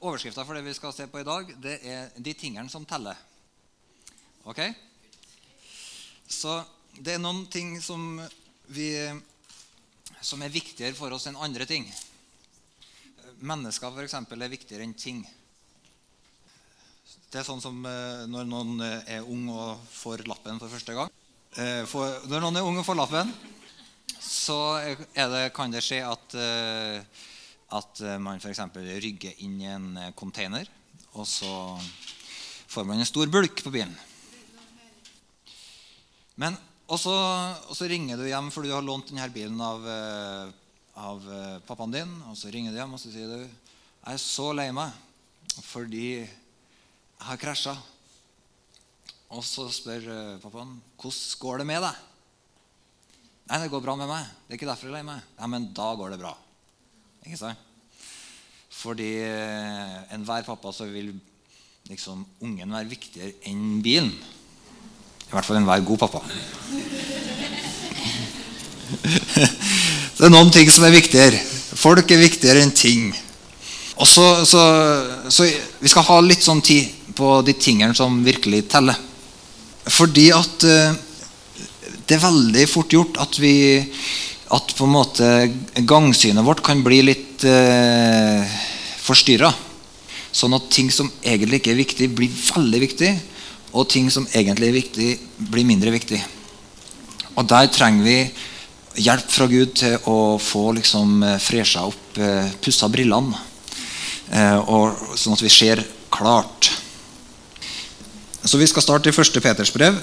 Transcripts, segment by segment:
Overskrifta for det vi skal se på i dag, det er 'De tingene som teller'. Ok? Så det er noen ting som, vi, som er viktigere for oss enn andre ting. Mennesker eksempel, er viktigere enn ting. Det er sånn som eh, når noen er ung og får lappen for første gang. Eh, for, når noen er ung og får lappen, så det, kan det skje at eh, at eh, man f.eks. rygger inn i en eh, container, og så får man en stor bulk på bilen. Men, og, så, ringer du hjem, for du har lånt denne bilen av, eh, av pappaen din. Og så ringer du hjem og så sier du, 'Jeg er så lei meg fordi jeg har krasja.' Og så spør pappaen, 'Hvordan går det med deg?' 'Nei, det går bra med meg. Det er ikke derfor jeg er lei meg.' 'Ja, men da går det bra.' Ikke sant? Fordi eh, enhver pappa så vil liksom ungen være viktigere enn bilen. I hvert fall enhver god pappa. det er noen ting som er viktigere. Folk er viktigere enn ting. Og så, så, så Vi skal ha litt sånn tid på de tingene som virkelig teller. Fordi at eh, det er veldig fort gjort at vi at på en måte gangsynet vårt kan bli litt eh, forstyrra. Sånn at ting som egentlig ikke er viktig, blir veldig viktig. Og ting som egentlig er viktig, blir mindre viktig. Og der trenger vi hjelp fra Gud til å få liksom eh, fresha opp, eh, pussa brillene. Eh, og, sånn at vi ser klart. Så vi skal starte i 1. Peters brev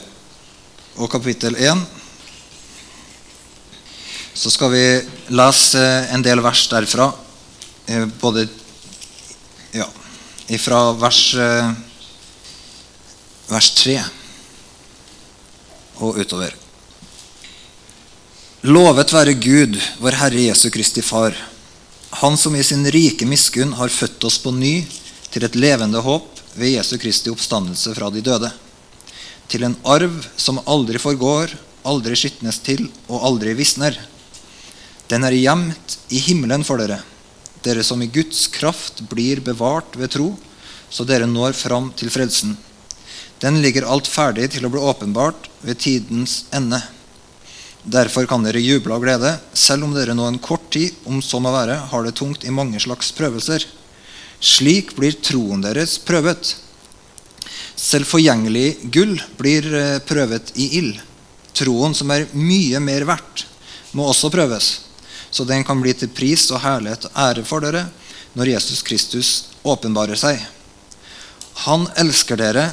og kapittel 1 så skal vi lese en del vers derfra. Både ja, ifra vers, eh, vers 3 og utover. Lovet være Gud, vår Herre Jesu Kristi Far, Han som i sin rike miskunn har født oss på ny til et levende håp ved Jesu Kristi oppstandelse fra de døde, til en arv som aldri forgår, aldri skitnes til og aldri visner. Den er gjemt i himmelen for dere, dere som i Guds kraft blir bevart ved tro, så dere når fram til frelsen. Den ligger alt ferdig til å bli åpenbart ved tidens ende. Derfor kan dere juble av glede, selv om dere nå en kort tid, om så må være, har det tungt i mange slags prøvelser. Slik blir troen deres prøvet. Selv forgjengelig gull blir eh, prøvet i ild. Troen, som er mye mer verdt, må også prøves så den kan bli til pris og herlighet og ære for dere når Jesus Kristus åpenbarer seg. Han elsker dere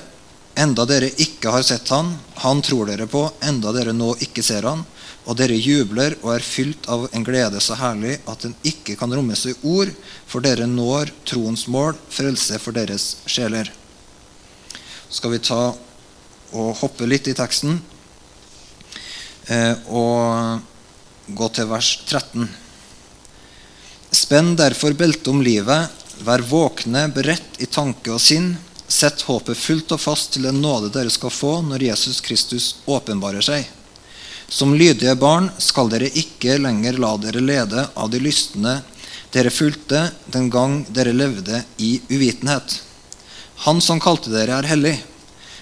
enda dere ikke har sett han. Han tror dere på enda dere nå ikke ser han. Og dere jubler og er fylt av en glede så herlig at den ikke kan rommes i ord, for dere når troens mål, frelse for deres sjeler. Skal vi ta og hoppe litt i teksten. Eh, og gå til vers 13. Spenn derfor beltet om livet, vær våkne, beredt i tanke og sinn. Sett håpet fullt og fast til den nåde dere skal få når Jesus Kristus åpenbarer seg. Som lydige barn skal dere ikke lenger la dere lede av de lystne dere fulgte den gang dere levde i uvitenhet. Han som kalte dere, er hellig.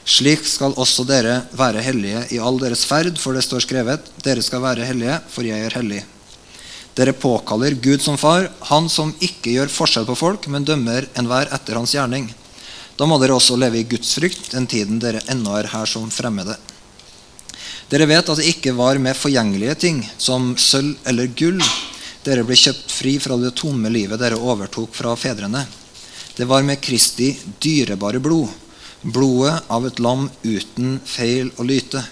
Slik skal også dere være hellige i all deres ferd, for det står skrevet:" Dere skal være hellige, for jeg er hellig. Dere påkaller Gud som far, han som ikke gjør forskjell på folk, men dømmer enhver etter hans gjerning. Da må dere også leve i Guds frykt den tiden dere ennå er her som fremmede. Dere vet at det ikke var med forgjengelige ting, som sølv eller gull, dere ble kjøpt fri fra det tomme livet dere overtok fra fedrene. Det var med Kristi dyrebare blod blodet av et lam uten feil og lyte.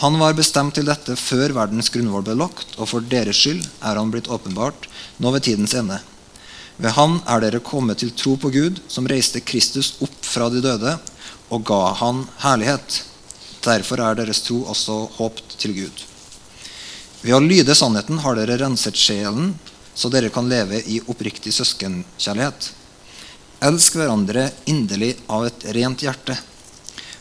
Han var bestemt til dette før verdens grunnvoll ble lagt, og for deres skyld er han blitt åpenbart nå ved tidens ende. Ved han er dere kommet til tro på Gud, som reiste Kristus opp fra de døde og ga han herlighet. Derfor er deres tro også håpt til Gud. Ved å lyde sannheten har dere renset sjelen, så dere kan leve i oppriktig søskenkjærlighet. Elsk hverandre inderlig av et rent hjerte.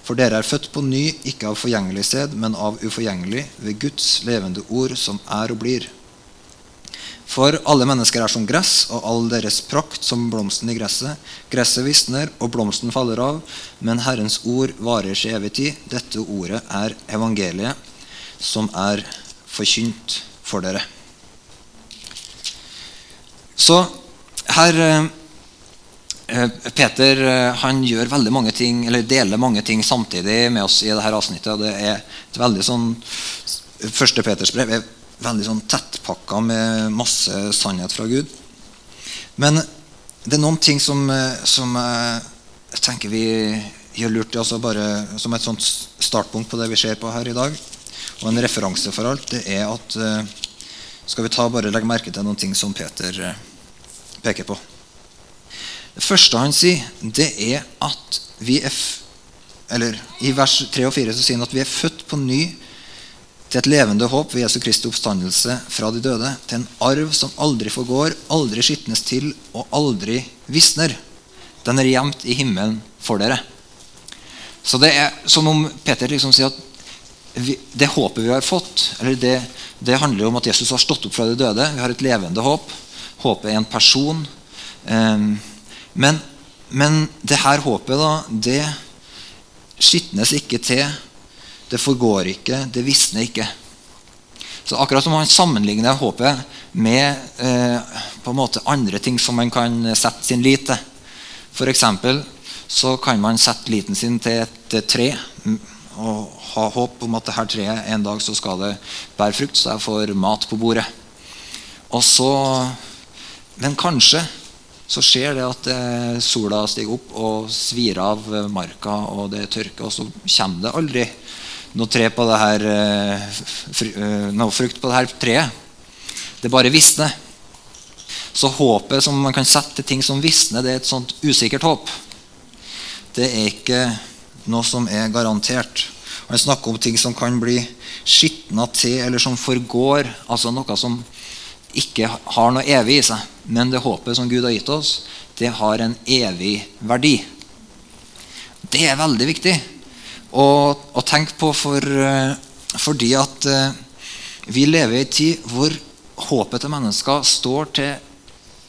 For dere er født på ny, ikke av forgjengelig sæd, men av uforgjengelig, ved Guds levende ord, som er og blir. For alle mennesker er som gress, og all deres prakt som blomsten i gresset. Gresset visner, og blomsten faller av, men Herrens ord varer til evig tid. Dette ordet er evangeliet, som er forkynt for dere. Så her eh, Peter eh, han gjør veldig mange ting, eller deler mange ting samtidig med oss i dette avsnittet. og det er et veldig sånn, Første Peters brev er veldig sånn tettpakka med masse sannhet fra Gud. Men det er noen ting som, eh, som jeg tenker vi gjør lurt i altså bare som et sånt startpunkt på det vi ser på her i dag. Og en referanse for alt, det er at Skal vi ta bare legge merke til noen ting som Peter peker på. Det første han sier, det er at vi er eller I vers 3 og 4 så sier han at vi er født på ny til et levende håp ved Jesu Kristi oppstandelse fra de døde, til en arv som aldri forgår, aldri skitnes til og aldri visner. Den er gjemt i himmelen for dere. Så det er som om Peter liksom sier at vi, det håpet vi har fått, eller det, det handler om at Jesus har stått opp fra de døde. Vi har et levende håp. Håpet er en person. Um, men, men det her håpet, da, det skitnes ikke til. Det forgår ikke, det visner ikke. Så akkurat som han sammenligner håpet med eh, på en måte andre ting som man kan sette sin lit til. F.eks. så kan man sette liten sin til et tre og ha håp om at dette treet en dag så skal det bære frukt, så jeg får mat på bordet. Og så men kanskje så skjer det at eh, sola stiger opp og svir av eh, marka, og det tørker, og så kommer det aldri noe, tre på det her, eh, noe frukt på dette treet. Det bare visner. Så håpet som man kan sette til ting som visner, det er et sånt usikkert håp. Det er ikke noe som er garantert. Han snakker om ting som kan bli skitna til, eller som forgår. Altså noe som ikke har noe evig i seg. Men det håpet som Gud har gitt oss, det har en evig verdi. Det er veldig viktig å, å tenke på for, eh, fordi at uh, vi lever i en tid hvor håpet til mennesker står til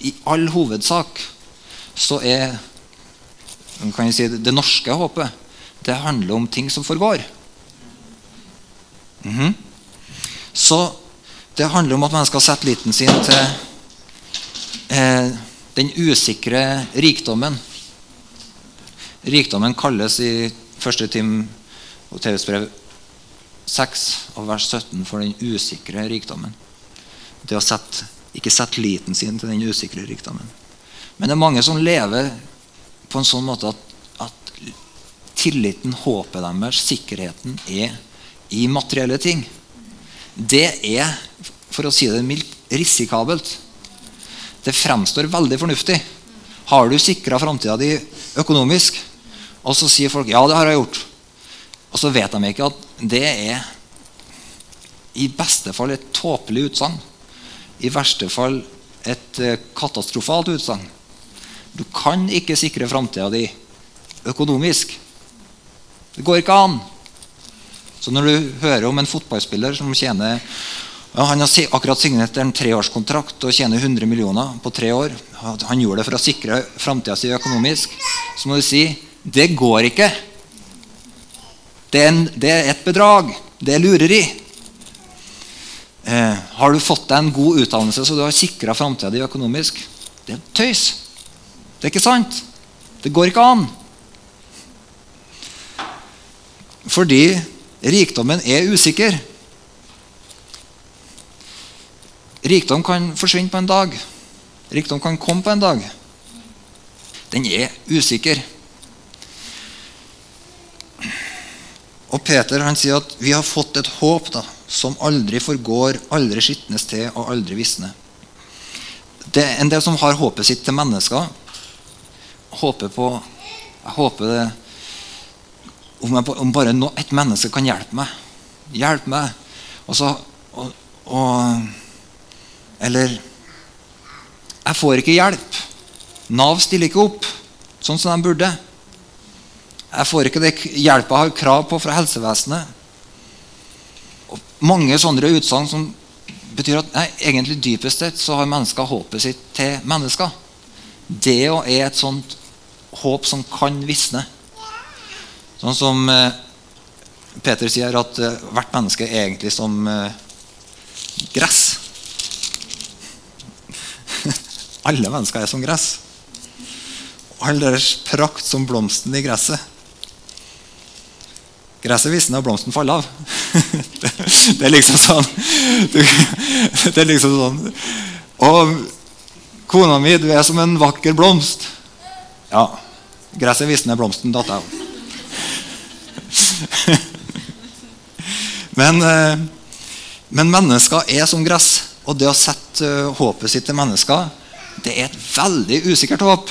I all hovedsak så er si, det norske håpet det handler om ting som forgår. Mm -hmm. Så det handler om at man skal sette liten sin til eh, den usikre rikdommen. Rikdommen kalles i første Tim og TVs brev 6 og vers 17 for den usikre rikdommen. Det å sette, ikke sette liten sin til den usikre rikdommen. Men det er mange som lever på en sånn måte at, at tilliten, håpet deres, sikkerheten, er i materielle ting. Det er for å si det mildt, risikabelt. Det fremstår veldig fornuftig. Har du sikra framtida di økonomisk? Og så sier folk 'ja, det har jeg gjort'. Og så vet de ikke at det er i beste fall et tåpelig utsagn. I verste fall et eh, katastrofalt utsagn. Du kan ikke sikre framtida di økonomisk. Det går ikke an. Så når du hører om en fotballspiller som tjener han har akkurat signert en treårskontrakt og tjener 100 millioner på tre år. Han gjorde det for å sikre framtida si økonomisk. Så må du si det går ikke. Det er, en, det er et bedrag. Det er lureri. Eh, har du fått deg en god utdannelse så du har sikra framtida di økonomisk? Det er tøys. Det er ikke sant. Det går ikke an. Fordi rikdommen er usikker. Rikdom kan forsvinne på en dag. Rikdom kan komme på en dag. Den er usikker. Og Peter han sier at vi har fått et håp da, som aldri forgår, aldri skitnes til og aldri visner. Det er en del som har håpet sitt til mennesker. Håper på Jeg håper det om, jeg, om bare no, et menneske kan hjelpe meg. Hjelpe meg. Og så, og, og eller Jeg får ikke hjelp. Nav stiller ikke opp sånn som de burde. Jeg får ikke det hjelpa jeg har krav på fra helsevesenet. Og mange sånne utsagn som betyr at nei, egentlig dypest sett så har mennesker håpet sitt til mennesker. Det er et sånt håp som kan visne. Sånn som eh, Peter sier, at eh, hvert menneske er egentlig som eh, gress. Alle mennesker er som gress. All deres prakt som blomsten i gresset. Gresset visner, og blomsten faller av. det er liksom sånn Det er liksom sånn Og kona mi, du er som en vakker blomst. Ja. Gresset visner, blomsten datt av. men, eh, men mennesker er som gress. Og det å sette eh, håpet sitt til mennesker, det er et veldig usikkert håp.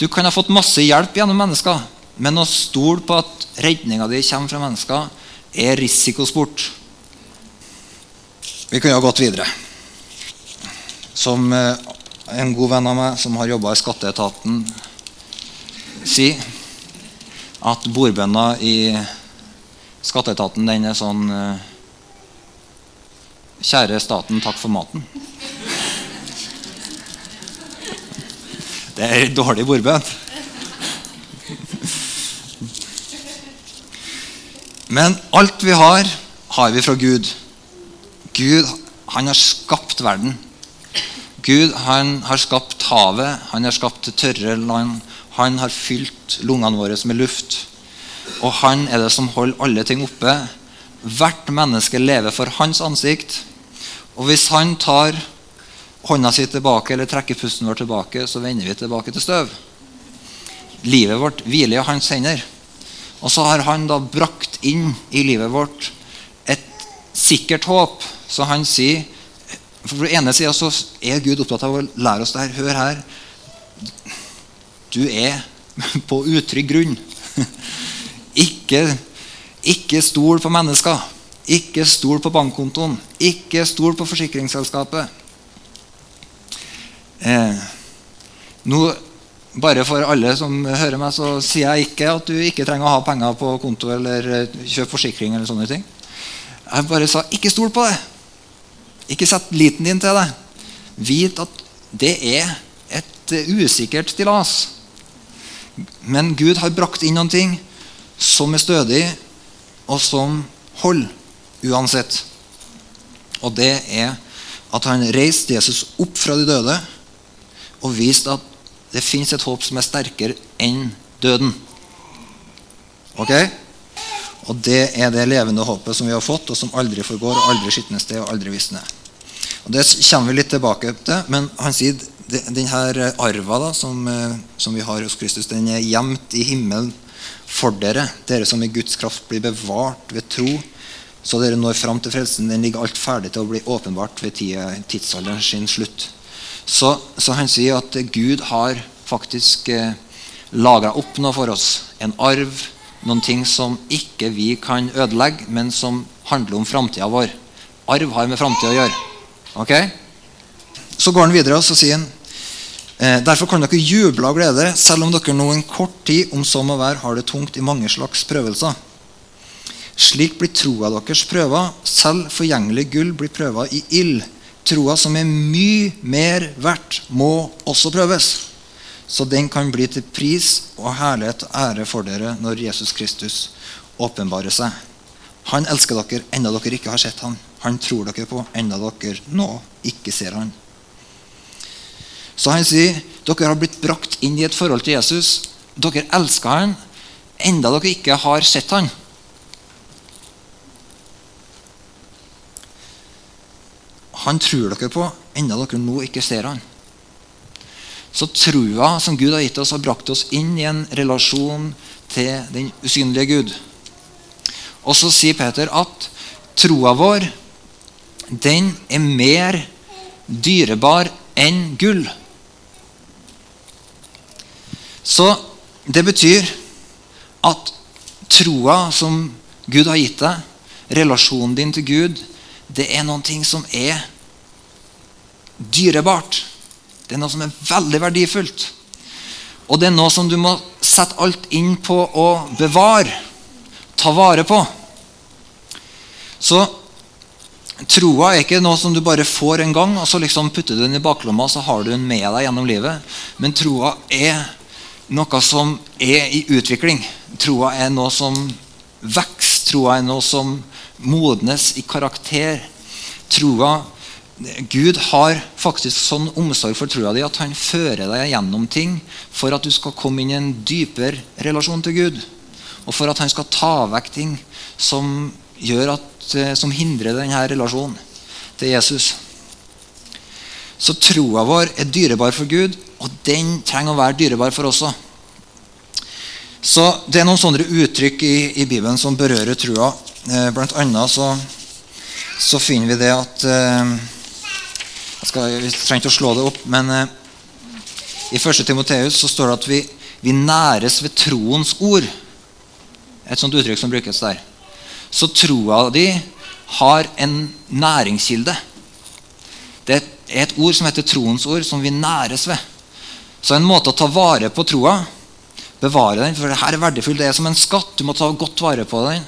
Du kan ha fått masse hjelp gjennom mennesker, men å stole på at redninga di kommer fra mennesker, er risikosport. Vi kunne ha gått videre. Som eh, en god venn av meg som har jobba i skatteetaten, sier at bordbønna i skatteetaten den er sånn eh, Kjære staten, takk for maten. Det er dårlig bordbønn. Men alt vi har, har vi fra Gud. Gud han har skapt verden. Gud han har skapt havet, han har skapt tørre land. Han har fylt lungene våre med luft. Og han er det som holder alle ting oppe. Hvert menneske lever for hans ansikt. Og hvis han tar hånda si tilbake eller trekker pusten vår tilbake, så vender vi tilbake til støv. Livet vårt hviler i hans hender. Og så har han da brakt inn i livet vårt et sikkert håp. Så han sier For på den ene sida er Gud opptatt av å lære oss det her. Hør her. Du er på utrygg grunn. Ikke, ikke stol på mennesker. Ikke stol på bankkontoen. Ikke stol på forsikringsselskapet. Eh, nå bare for alle som hører meg, så sier jeg ikke at du ikke trenger å ha penger på konto eller eh, kjøpe forsikring. eller sånne ting. Jeg bare sa ikke stol på det. Ikke sett liten din til det. Vit at det er et eh, usikkert stillas. Men Gud har brakt inn noen ting som er stødig, og som holder uansett. Og det er at han reiste Jesus opp fra de døde og viste at det fins et håp som er sterkere enn døden. Ok? Og det er det levende håpet som vi har fått, og som aldri forgår, og aldri skitnes til og aldri visner. Og Det kommer vi litt tilbake til, men han sier denne arva da, som, eh, som, vi har hos Kristus, den er gjemt i himmelen for dere, dere som i Guds kraft blir bevart ved tro, så dere når fram til frelsen. Den ligger alt ferdig til å bli åpenbart ved tidsalderen sin slutt. Så, så, han sier at Gud har faktisk eh, lagra opp noe for oss. En arv, noen ting som ikke vi kan ødelegge, men som handler om framtida vår. Arv har med framtida å gjøre. Ok? Så går han videre og så sier han eh, Derfor kan dere juble av glede, selv om dere nå en kort tid, om så må være, har det tungt i mange slags prøvelser. Slik blir troa deres prøva. Selv forgjengelig gull blir prøva i ild Troa som er mye mer verdt, må også prøves. Så den kan bli til pris og herlighet og ære for dere når Jesus Kristus åpenbarer seg. Han elsker dere enda dere ikke har sett ham. Han tror dere på enda dere nå ikke ser ham. Så han sier dere har blitt brakt inn i et forhold til Jesus. Dere elsker han, enda dere ikke har sett han. Han tror dere på, enda dere nå ikke ser han. Så trua som Gud har gitt oss, har brakt oss inn i en relasjon til den usynlige Gud. Og så sier Peter at troa vår, den er mer dyrebar enn gull. Så det betyr at troa som Gud har gitt deg, relasjonen din til Gud, det er noen ting som er dyrebart. Det er noe som er veldig verdifullt. Og det er noe som du må sette alt inn på å bevare. Ta vare på. Så Troa er ikke noe som du bare får en gang, og så liksom putter du den i baklomma, og så har du den med deg gjennom livet. Men troa er noe som er i utvikling. Troa er noe som vokser. Troa er noe som modnes i karakter. Troa Gud har faktisk sånn omsorg for troa di at han fører deg gjennom ting for at du skal komme inn i en dypere relasjon til Gud. Og for at han skal ta vekk ting som, at, eh, som hindrer denne relasjonen til Jesus. Så troa vår er dyrebar for Gud, og den trenger å være dyrebar for oss også. Så Det er noen sånne uttrykk i, i Bibelen som berører trua. Eh, blant annet så, så, finner vi det at eh, skal, Vi trenger ikke å slå det opp, men eh, i 1. Timoteus så står det at vi, vi næres ved troens ord. Et sånt uttrykk som brukes der. Så troa di har en næringskilde. Det er et ord som heter troens ord, som vi næres ved. Så en måte å ta vare på troa Bevare den, for det her er verdifullt. Det er som en skatt. Du må ta godt vare på den.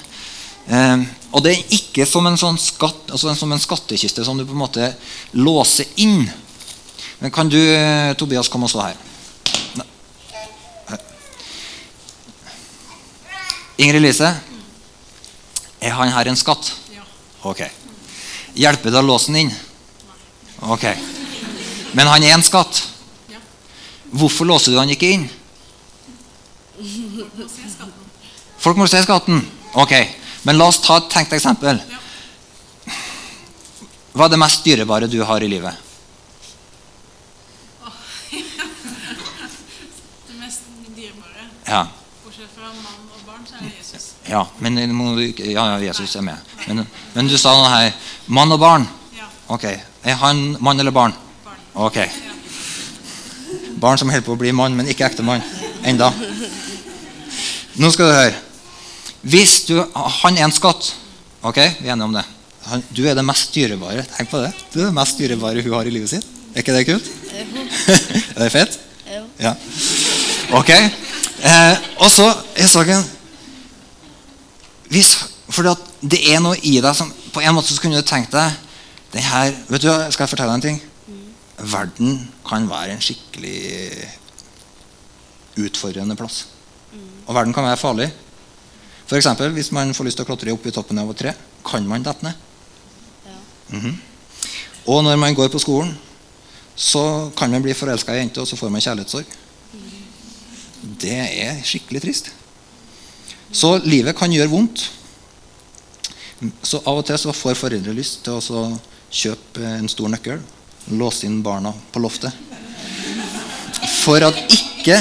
Eh, og det er ikke som en, sånn skatt, altså som en skattkiste som du på en måte låser inn. Men kan du, eh, Tobias, komme og stå her? Ingrid Lise, er han her en skatt? Ja. Ok. Hjelper det å låse den inn? Ok. Men han er en skatt? Hvorfor låser du han ikke inn? Folk må se skatten? Ok. Men la oss ta et tenkt eksempel. Hva er det mest dyrebare du har i livet? Det mest dyrebare, Ja, bortsett fra mann og barn, så er det Jesus. ja, men, ja, ja Jesus er med. Men, men du sa noe her. Mann og barn. Ja, Ok. Er han mann eller barn? barn. Ok. Barn som holder på å bli mann, men ikke ekte mann. Enda. Nå skal du høre. Hvis du, Han er en skatt. Ok, vi er enige om det. Han, du er det mest dyrebare. Tenk på det. Du er det mest dyrebare hun har i livet sitt. Er ikke det kult? er det fett? Ja. Ok. Eh, og så er saken hvis, For det er noe i deg som På en måte så kunne du tenkt deg den her, vet du, Skal jeg fortelle deg en ting? Verden kan være en skikkelig utfordrende plass. Og verden kan være farlig. For eksempel, hvis man får lyst til å klatre opp i toppen av et tre, kan man dette ned. Ja. Mhm. Og når man går på skolen, så kan man bli forelska i ei jente, og så får man kjærlighetssorg. Det er skikkelig trist. Så livet kan gjøre vondt. Så av og til så får foreldre lyst til å kjøpe en stor nøkkel, låse inn barna på loftet. For at ikke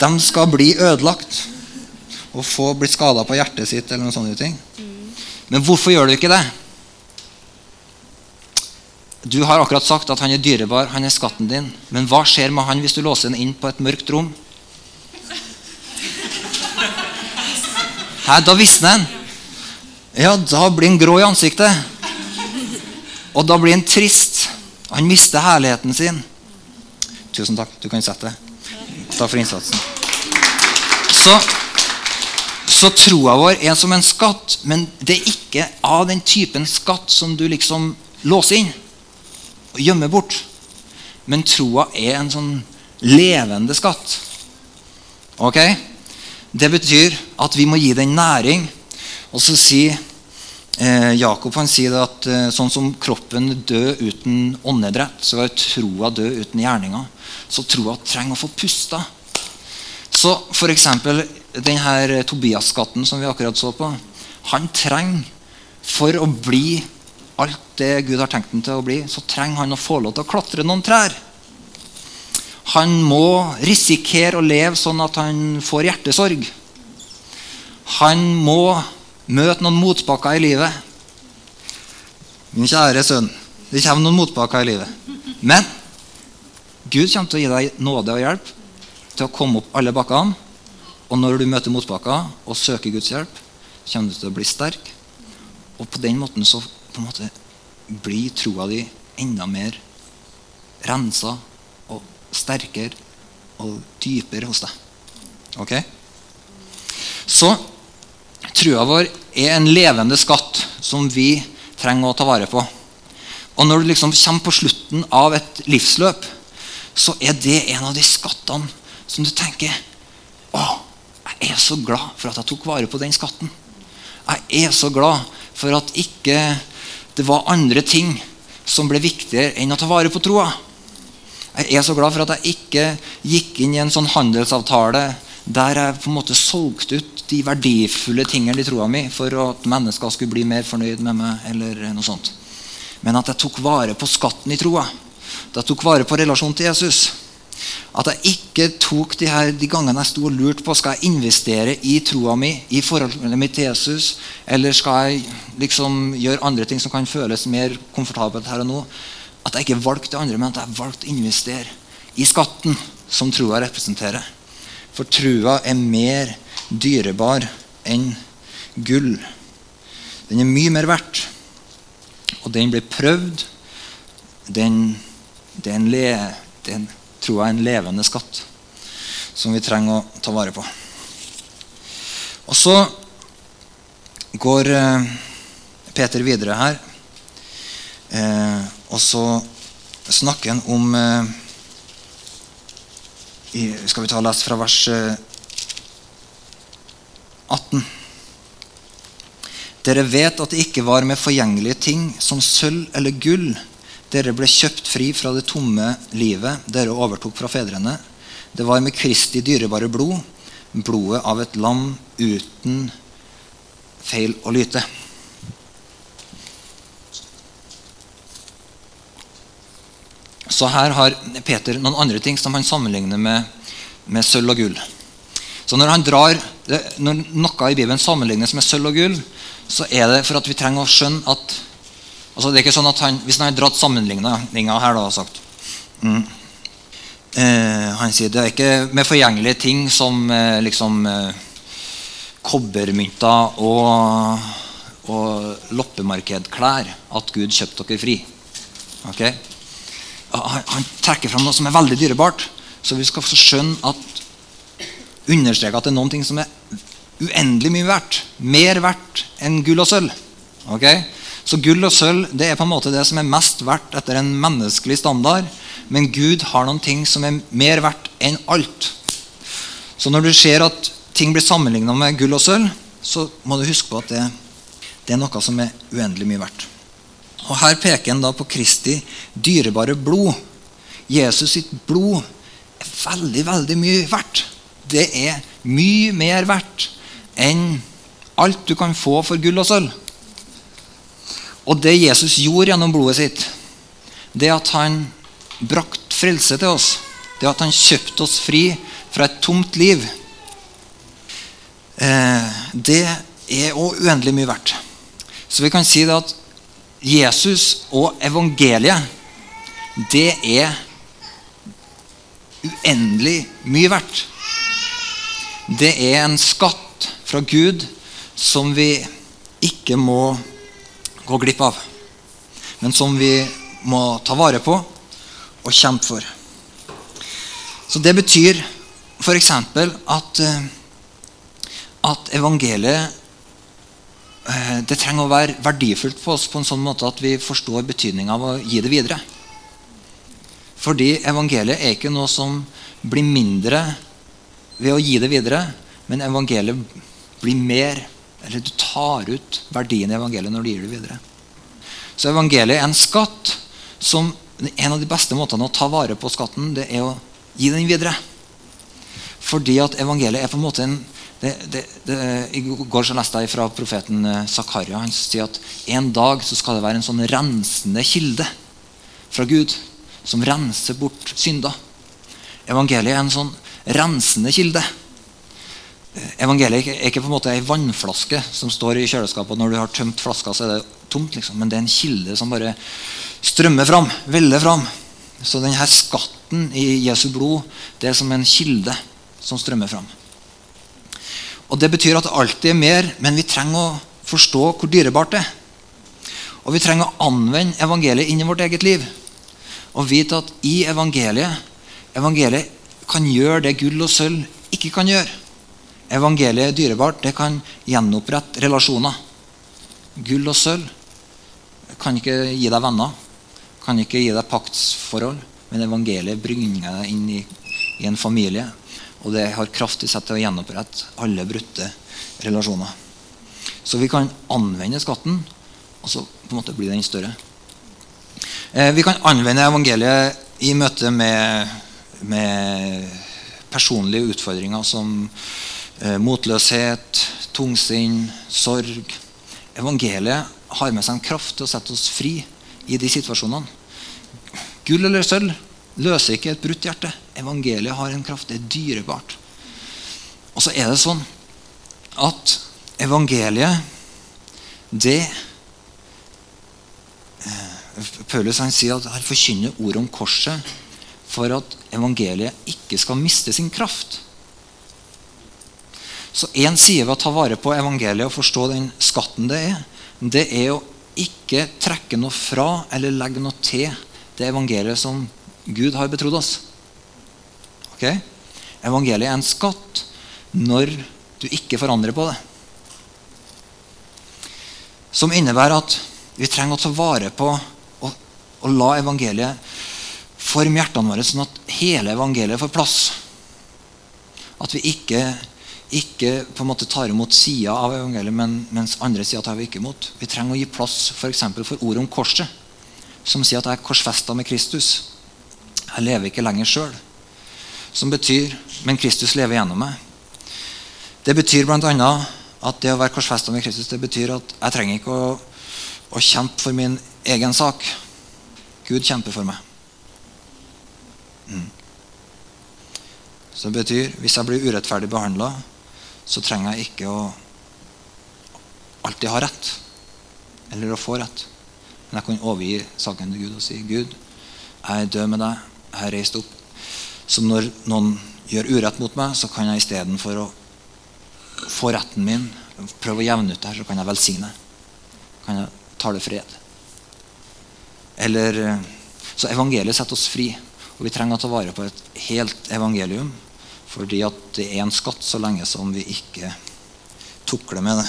de skal bli ødelagt og få blitt skada på hjertet sitt eller noen sånne ting. Men hvorfor gjør du ikke det? Du har akkurat sagt at han er dyrebar, han er skatten din. Men hva skjer med han hvis du låser han inn på et mørkt rom? Hæ, da visner han. Ja, da blir han grå i ansiktet. Og da blir han trist. Han mister herligheten sin. Tusen takk. Du kan sette deg. Takk for innsatsen. Så, så troa vår er som en skatt, men det er ikke av den typen skatt som du liksom låser inn og gjemmer bort. Men troa er en sånn levende skatt. Ok? Det betyr at vi må gi den næring. Og så sier eh, Jakob han sier det at eh, sånn som kroppen dør uten åndedrett, så er troa død uten gjerninger. Så troa trenger å få pusta. Så f.eks. denne Tobias-skatten som vi akkurat så på, han trenger for å bli alt det Gud har tenkt ham til å bli, så trenger han å få lov til å klatre noen trær. Han må risikere å leve sånn at han får hjertesorg. Han må møte noen motbakker i livet. Min kjære sønn, det kommer noen motbakker i livet. Men Gud kommer til å gi deg nåde og hjelp til å komme opp alle bakkene. Og når du møter motbakker og søker Guds hjelp, kommer du til å bli sterk. Og på den måten så på en måte blir troa di enda mer rensa og sterkere og dypere hos deg. Ok? Så trua vår er en levende skatt som vi trenger å ta vare på. Og når du liksom kommer på slutten av et livsløp, så er det en av de skattene som du tenker Å, jeg er så glad for at jeg tok vare på den skatten. Jeg er så glad for at ikke det var andre ting som ble viktigere enn å ta vare på troa. Jeg er så glad for at jeg ikke gikk inn i en sånn handelsavtale der jeg på en måte solgte ut de verdifulle tingene i troa mi for at mennesker skulle bli mer fornøyd med meg. eller noe sånt. Men at jeg tok vare på skatten i troa. At jeg tok vare på relasjonen til Jesus. At jeg ikke tok de, her, de gangene jeg sto og lurte på skal jeg investere i troa mi, i forholdet mitt til Jesus, eller skal jeg liksom gjøre andre ting som kan føles mer komfortabelt her og nå. At jeg ikke valgte det andre, men at jeg valgte å investere i skatten som troa representerer. For trua er mer dyrebar enn gull. Den er mye mer verdt. Og den blir prøvd. Den, den, le, den tror jeg er en levende skatt som vi trenger å ta vare på. Og så går eh, Peter videre her. Eh, og så snakker han om eh, Skal vi ta lese fra vers 18. Dere vet at det ikke var med forgjengelige ting som sølv eller gull dere ble kjøpt fri fra det tomme livet dere overtok fra fedrene. Det var med Kristi dyrebare blod, blodet av et lam uten feil og lyte. Så her har Peter noen andre ting som han sammenligner med, med sølv og gull. Så når, han drar, når noe i Bibelen sammenlignes med sølv og gull, så er det for at vi trenger å skjønne at altså det er ikke sånn at han, Hvis han har dratt sammenligninga her da, sagt mm, eh, Han sier det er ikke med forgjengelige ting som eh, liksom eh, kobbermynter og, og loppemarkedklær at Gud kjøpte dere fri. Okay? Han, han trekker fram noe som er veldig dyrebart, så vi skal skjønne at understreke at det er noen ting som er uendelig mye verdt. Mer verdt enn gull og sølv. Okay? Så gull og sølv det er på en måte det som er mest verdt etter en menneskelig standard. Men Gud har noen ting som er mer verdt enn alt. Så når du ser at ting blir sammenligna med gull og sølv, så må du huske på at det, det, er noe som er uendelig mye verdt. Og Her peker en da på Kristi dyrebare blod. Jesus sitt blod er veldig, veldig mye verdt det er mye mer verdt enn alt du kan få for gull og sølv. Og det Jesus gjorde gjennom blodet sitt, det at han brakt frelse til oss, det at han kjøpte oss fri fra et tomt liv, eh, det er òg uendelig mye verdt. Så vi kan si det at Jesus og evangeliet, det er uendelig mye verdt det er en skatt fra Gud som vi ikke må gå glipp av, men som vi må ta vare på og kjempe for. Så Det betyr f.eks. At, eh, at evangeliet eh, det trenger å være verdifullt for oss på en sånn måte at vi forstår betydninga av å gi det videre. Fordi evangeliet er ikke noe som blir mindre ved å gi det videre, men evangeliet blir mer. Eller du tar ut verdien i evangeliet når du gir det videre. Så evangeliet er en skatt som En av de beste måtene å ta vare på skatten, det er å gi den videre. Fordi at evangeliet er på en måte en det, det, det, I går så leste jeg fra profeten eh, Zakaria. Han sier at en dag så skal det være en sånn rensende kilde fra Gud som renser bort synder. Evangeliet er en sånn rensende kilde. Evangeliet er ikke på en måte ei vannflaske som står i kjøleskapet. og Når du har tømt flaska, så er det tomt. Liksom. Men det er en kilde som bare strømmer fram. Veller fram. Så denne skatten i Jesu blod det er som en kilde som strømmer fram. Og Det betyr at det alltid er mer, men vi trenger å forstå hvor dyrebart det er. Og vi trenger å anvende evangeliet inn i vårt eget liv. Og vite at i evangeliet Evangeliet kan gjøre det gull og sølv ikke kan gjøre. Evangeliet er dyrebart. Det kan gjenopprette relasjoner. Gull og sølv kan ikke gi deg venner. Kan ikke gi deg paktsforhold. Men evangeliet bringer deg inn i, i en familie. Og det har kraft i seg til å gjenopprette alle brutte relasjoner. Så vi kan anvende skatten, og så på en måte blir den større. Eh, vi kan anvende evangeliet i møte med, med personlige utfordringer som eh, motløshet, tungsinn, sorg. Evangeliet har med seg en kraft til å sette oss fri i de situasjonene. Gull eller sølv løser ikke et brutt hjerte. Evangeliet har en kraft. Det er dyrebart. Og så er det sånn at evangeliet, det eh, Paulus han sier at han forkynner ordet om korset for at evangeliet ikke skal miste sin kraft. Så én side ved å ta vare på evangeliet og forstå den skatten det er, det er å ikke trekke noe fra eller legge noe til det evangeliet som Gud har betrodd oss. Ok? Evangeliet er en skatt når du ikke forandrer på det. Som innebærer at vi trenger å ta vare på og, og la evangeliet forme hjertene våre sånn at hele evangeliet får plass. At vi ikke, ikke på en måte tar imot sida av evangeliet, men, mens andre sider tar vi ikke imot. Vi trenger å gi plass for, eksempel, for ordet om korset, som sier at jeg er korsfesta med Kristus. Jeg lever ikke lenger sjøl. Som betyr Men Kristus lever gjennom meg. Det betyr bl.a. at det å være korsfesta med Kristus det betyr at jeg trenger ikke å, å kjempe for min egen sak. Gud kjemper for meg. Mm. Så det betyr hvis jeg blir urettferdig behandla, så trenger jeg ikke å alltid ha rett. Eller å få rett. Men jeg kan overgi saken til Gud og si Gud, jeg er død med deg. Jeg har reist opp. Så når noen gjør urett mot meg, så kan jeg istedenfor å få retten min, prøve å jevne ut det her, så kan jeg velsigne. Kan jeg tale fred. Eller, eh, så evangeliet setter oss fri. Og vi trenger å ta vare på et helt evangelium. Fordi at det er en skatt så lenge som vi ikke tukler med det.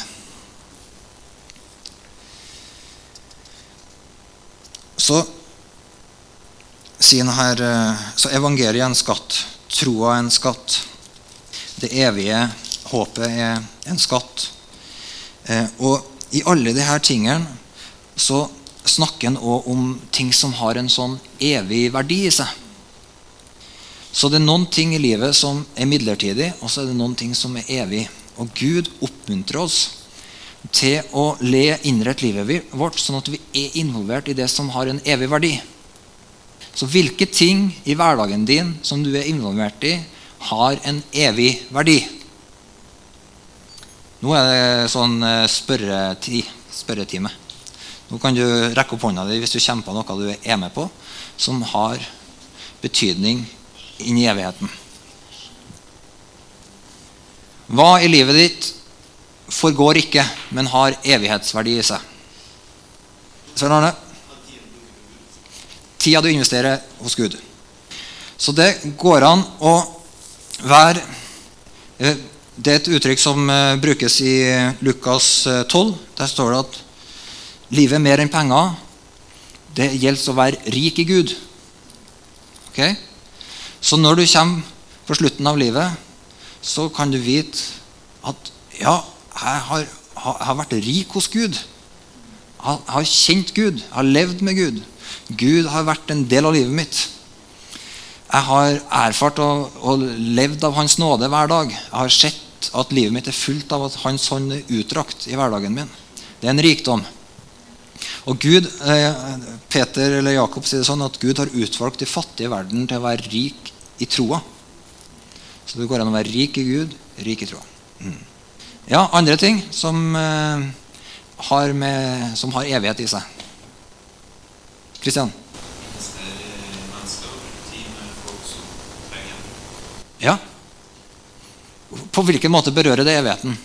Så sier her eh, Så evangeliet er en skatt. Troa er en skatt. Det evige håpet er en skatt. Eh, og i alle disse tingene så snakker en òg om ting som har en sånn evig verdi i seg. Så det er noen ting i livet som er midlertidig, og så er det noen ting som er evig. Og Gud oppmuntrer oss til å le innrette livet vårt sånn at vi er involvert i det som har en evig verdi. Så hvilke ting i hverdagen din som du er involvert i, har en evig verdi? Nå er det sånn spørretid, spørretime. Nå kan du rekke opp hånda di hvis du kommer på noe du er med på som har betydning inn i evigheten. Hva i livet ditt forgår ikke, men har evighetsverdi i seg? Svein Arne? Tida du investerer hos Gud. Så det går an å være Det er et uttrykk som brukes i Lukas 12. Der står det at livet er mer enn penger. Det gjelder å være rik i Gud. Okay? Så når du kommer på slutten av livet, så kan du vite at ja, jeg har, jeg har vært rik hos Gud. Jeg har kjent Gud, jeg har levd med Gud. Gud har vært en del av livet mitt. Jeg har erfart og, og levd av Hans nåde hver dag. Jeg har sett at livet mitt er fullt av at Hans hånd er utdrakt i hverdagen min. Det er en rikdom. Og Gud, eh, Peter eller Jakob sier det sånn at Gud har utvalgt de fattige i verden til å være rik i troa. Så det går an å være rik i Gud, rik i troa. Mm. Ja, andre ting som, eh, har med, som har evighet i seg. Kristian? Ja. På hvilken måte berører det evigheten?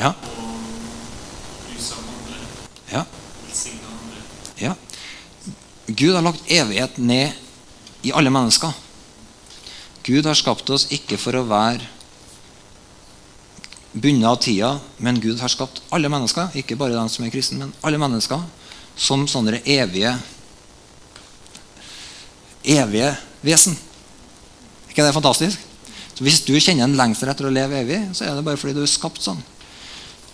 Ja. Ja. ja. Gud har lagt evighet ned i alle mennesker. Gud har skapt oss ikke for å være bundet av tida, men Gud har skapt alle mennesker, ikke bare dem som er kristne, men alle mennesker, som sånne evige evige vesen. ikke det fantastisk? Så Hvis du kjenner en lengsel etter å leve evig, så er det bare fordi du er skapt sånn.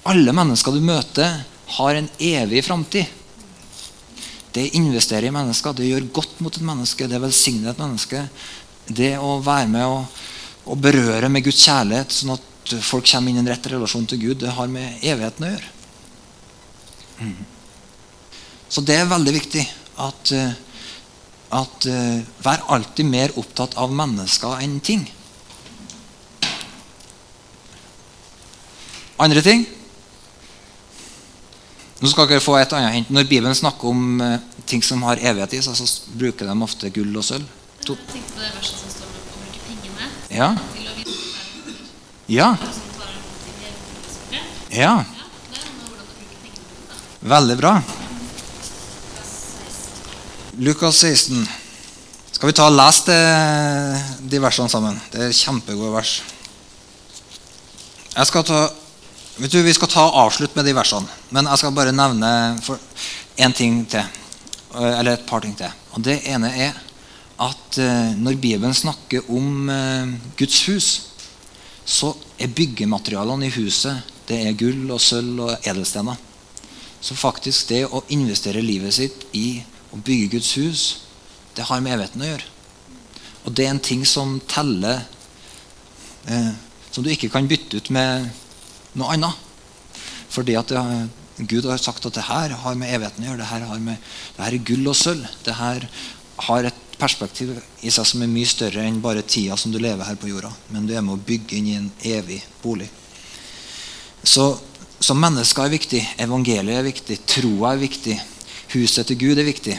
Alle mennesker du møter, har en evig framtid. Det investerer i mennesker, det gjør godt mot et menneske, det velsigner et menneske. Det å være med og, og berøre med Guds kjærlighet, sånn at folk kommer inn i en rett relasjon til Gud, det har med evigheten å gjøre. Mm. Så det er veldig viktig at, eh, at uh, Vær alltid mer opptatt av mennesker enn ting. Andre ting? Nå skal dere få et annet hint. Når Bibelen snakker om uh, ting som har evighet i seg, så bruker de ofte gull og sølv. Jeg tenkte på det verset som står om å bruke pengene Ja. til å verden. Ja. Ja. Veldig bra. Lukas 16. Lukas 16. Skal vi ta og lese de versene sammen? Det er kjempegode vers. Jeg skal ta, vet du, Vi skal ta avslutt med de versene, men jeg skal bare nevne en ting til. Eller et par ting til. Og Det ene er at eh, når Bibelen snakker om eh, Guds hus, så er byggematerialene i huset det er gull og sølv og edelstener. Så faktisk det å investere livet sitt i å bygge Guds hus, det har med evigheten å gjøre. Og det er en ting som teller eh, Som du ikke kan bytte ut med noe annet. Fordi at Gud har sagt at det her har med evigheten å gjøre. Det her, med, det her er gull og sølv. Det her har et perspektiv i seg som er mye større enn bare tida som du lever her på jorda. Men du er med å bygge inn i en evig bolig. Så, så mennesker er viktig, evangeliet er viktig, troa er viktig, huset til Gud er viktig.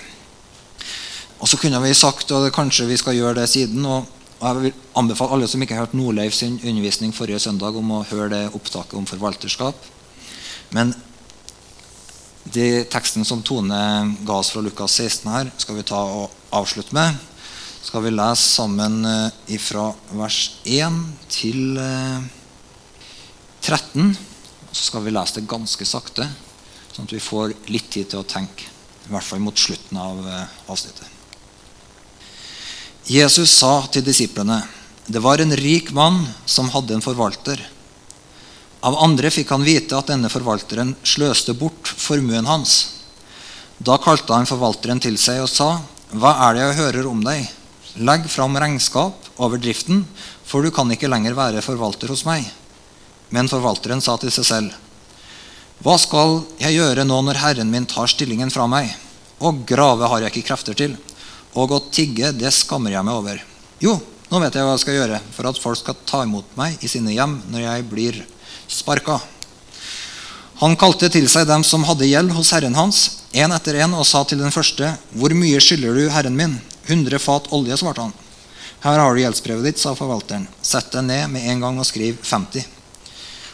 Og så kunne vi sagt, og kanskje vi skal gjøre det siden og, og Jeg vil anbefale alle som ikke har hørt Nordleif sin undervisning forrige søndag, om å høre det opptaket om forvalterskap. Men de teksten som Tone ga oss fra Lukas 16 her, skal vi ta og avslutte med. Skal vi lese sammen eh, fra vers 1 til eh, 13. Så skal vi lese det ganske sakte, sånn at vi får litt tid til å tenke. I hvert fall mot slutten av eh, avsnittet. Jesus sa til disiplene det var en rik mann som hadde en forvalter. Av andre fikk han vite at denne forvalteren sløste bort formuen hans. Da kalte han forvalteren til seg og sa, Hva er det jeg hører om deg? Legg fram regnskap over driften, for du kan ikke lenger være forvalter hos meg. Men forvalteren sa til seg selv, Hva skal jeg gjøre nå når herren min tar stillingen fra meg? Å grave har jeg ikke krefter til, og å tigge, det skammer jeg meg over. Jo, nå vet jeg hva jeg skal gjøre for at folk skal ta imot meg i sine hjem når jeg blir sparka. Han kalte til seg dem som hadde gjeld hos herren hans, en etter en, og sa til den første, Hvor mye skylder du herren min? Hundre fat olje, svarte han. Her har du gjeldsbrevet ditt, sa forvalteren. Sett deg ned med en gang og skriv 50.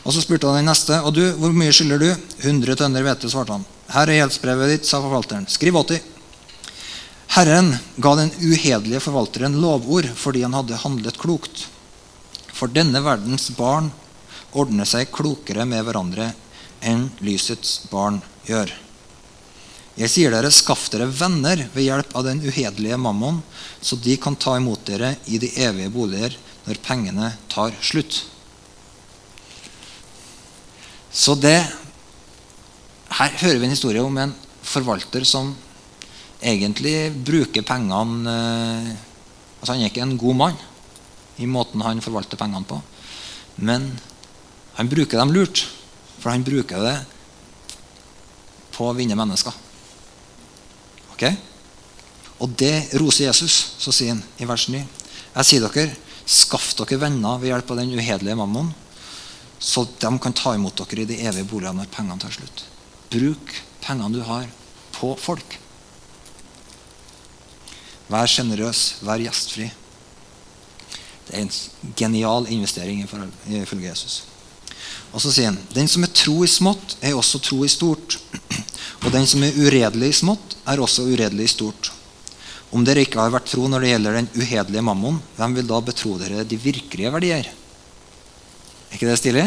Og så spurte han den neste, og du, hvor mye skylder du? 100 tønner hvete, svarte han. Her er gjeldsbrevet ditt, sa forvalteren. Skriv 80. Herren ga den uhederlige forvalteren lovord fordi han hadde handlet klokt. For denne verdens barn ordner seg klokere med hverandre enn lysets barn gjør. Jeg sier dere, skaff dere venner ved hjelp av den uhederlige mammon, så de kan ta imot dere i de evige boliger når pengene tar slutt. Så det Her hører vi en historie om en forvalter som egentlig bruker pengene eh, altså Han er ikke en god mann i måten han forvalter pengene på. Men han bruker dem lurt, for han bruker det på å vinne mennesker. Ok? Og det roser Jesus. Så sier han i vers 9.: Jeg sier dere, skaff dere venner ved hjelp av den uhederlige mammon, så de kan ta imot dere i de evige boligene når pengene tar slutt. Bruk pengene du har, på folk. Vær sjenerøs, vær gjestfri. Det er en genial investering ifølge Jesus. Og så sier han den som er tro i smått, er også tro i stort. Og den som er uredelig i smått, er også uredelig i stort. Om dere ikke har vært tro når det gjelder den uhederlige mammon, hvem vil da betro dere de virkelige verdier? Er ikke det stilig?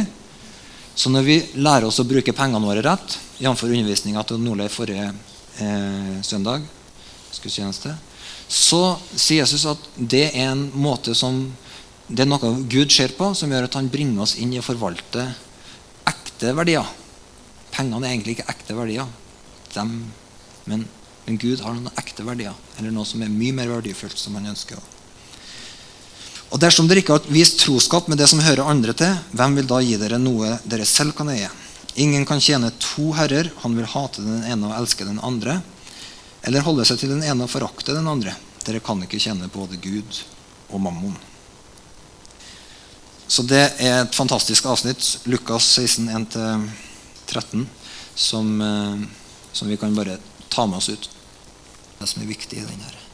Så når vi lærer oss å bruke pengene våre rett, jf. undervisninga til Nordleif forrige eh, søndag, gudstjeneste, så sier Jesus at det er en måte som det er noe Gud ser på, som gjør at han bringer oss inn i å forvalte ekte verdier. Pengene er egentlig ikke ekte verdier, Dem, men, men Gud har noen ekte verdier. Eller noe som er mye mer verdifullt, som han ønsker. Og Dersom dere ikke har vist troskap med det som hører andre til, hvem vil da gi dere noe dere selv kan eie? Ingen kan tjene to herrer. Han vil hate den ene og elske den andre. Eller holde seg til den ene og forakte den andre. Dere kan ikke kjenne både Gud og mammon. Så det er et fantastisk avsnitt, Lukas 16, 1-13, som, eh, som vi kan bare ta med oss ut. Det som er viktig i den her.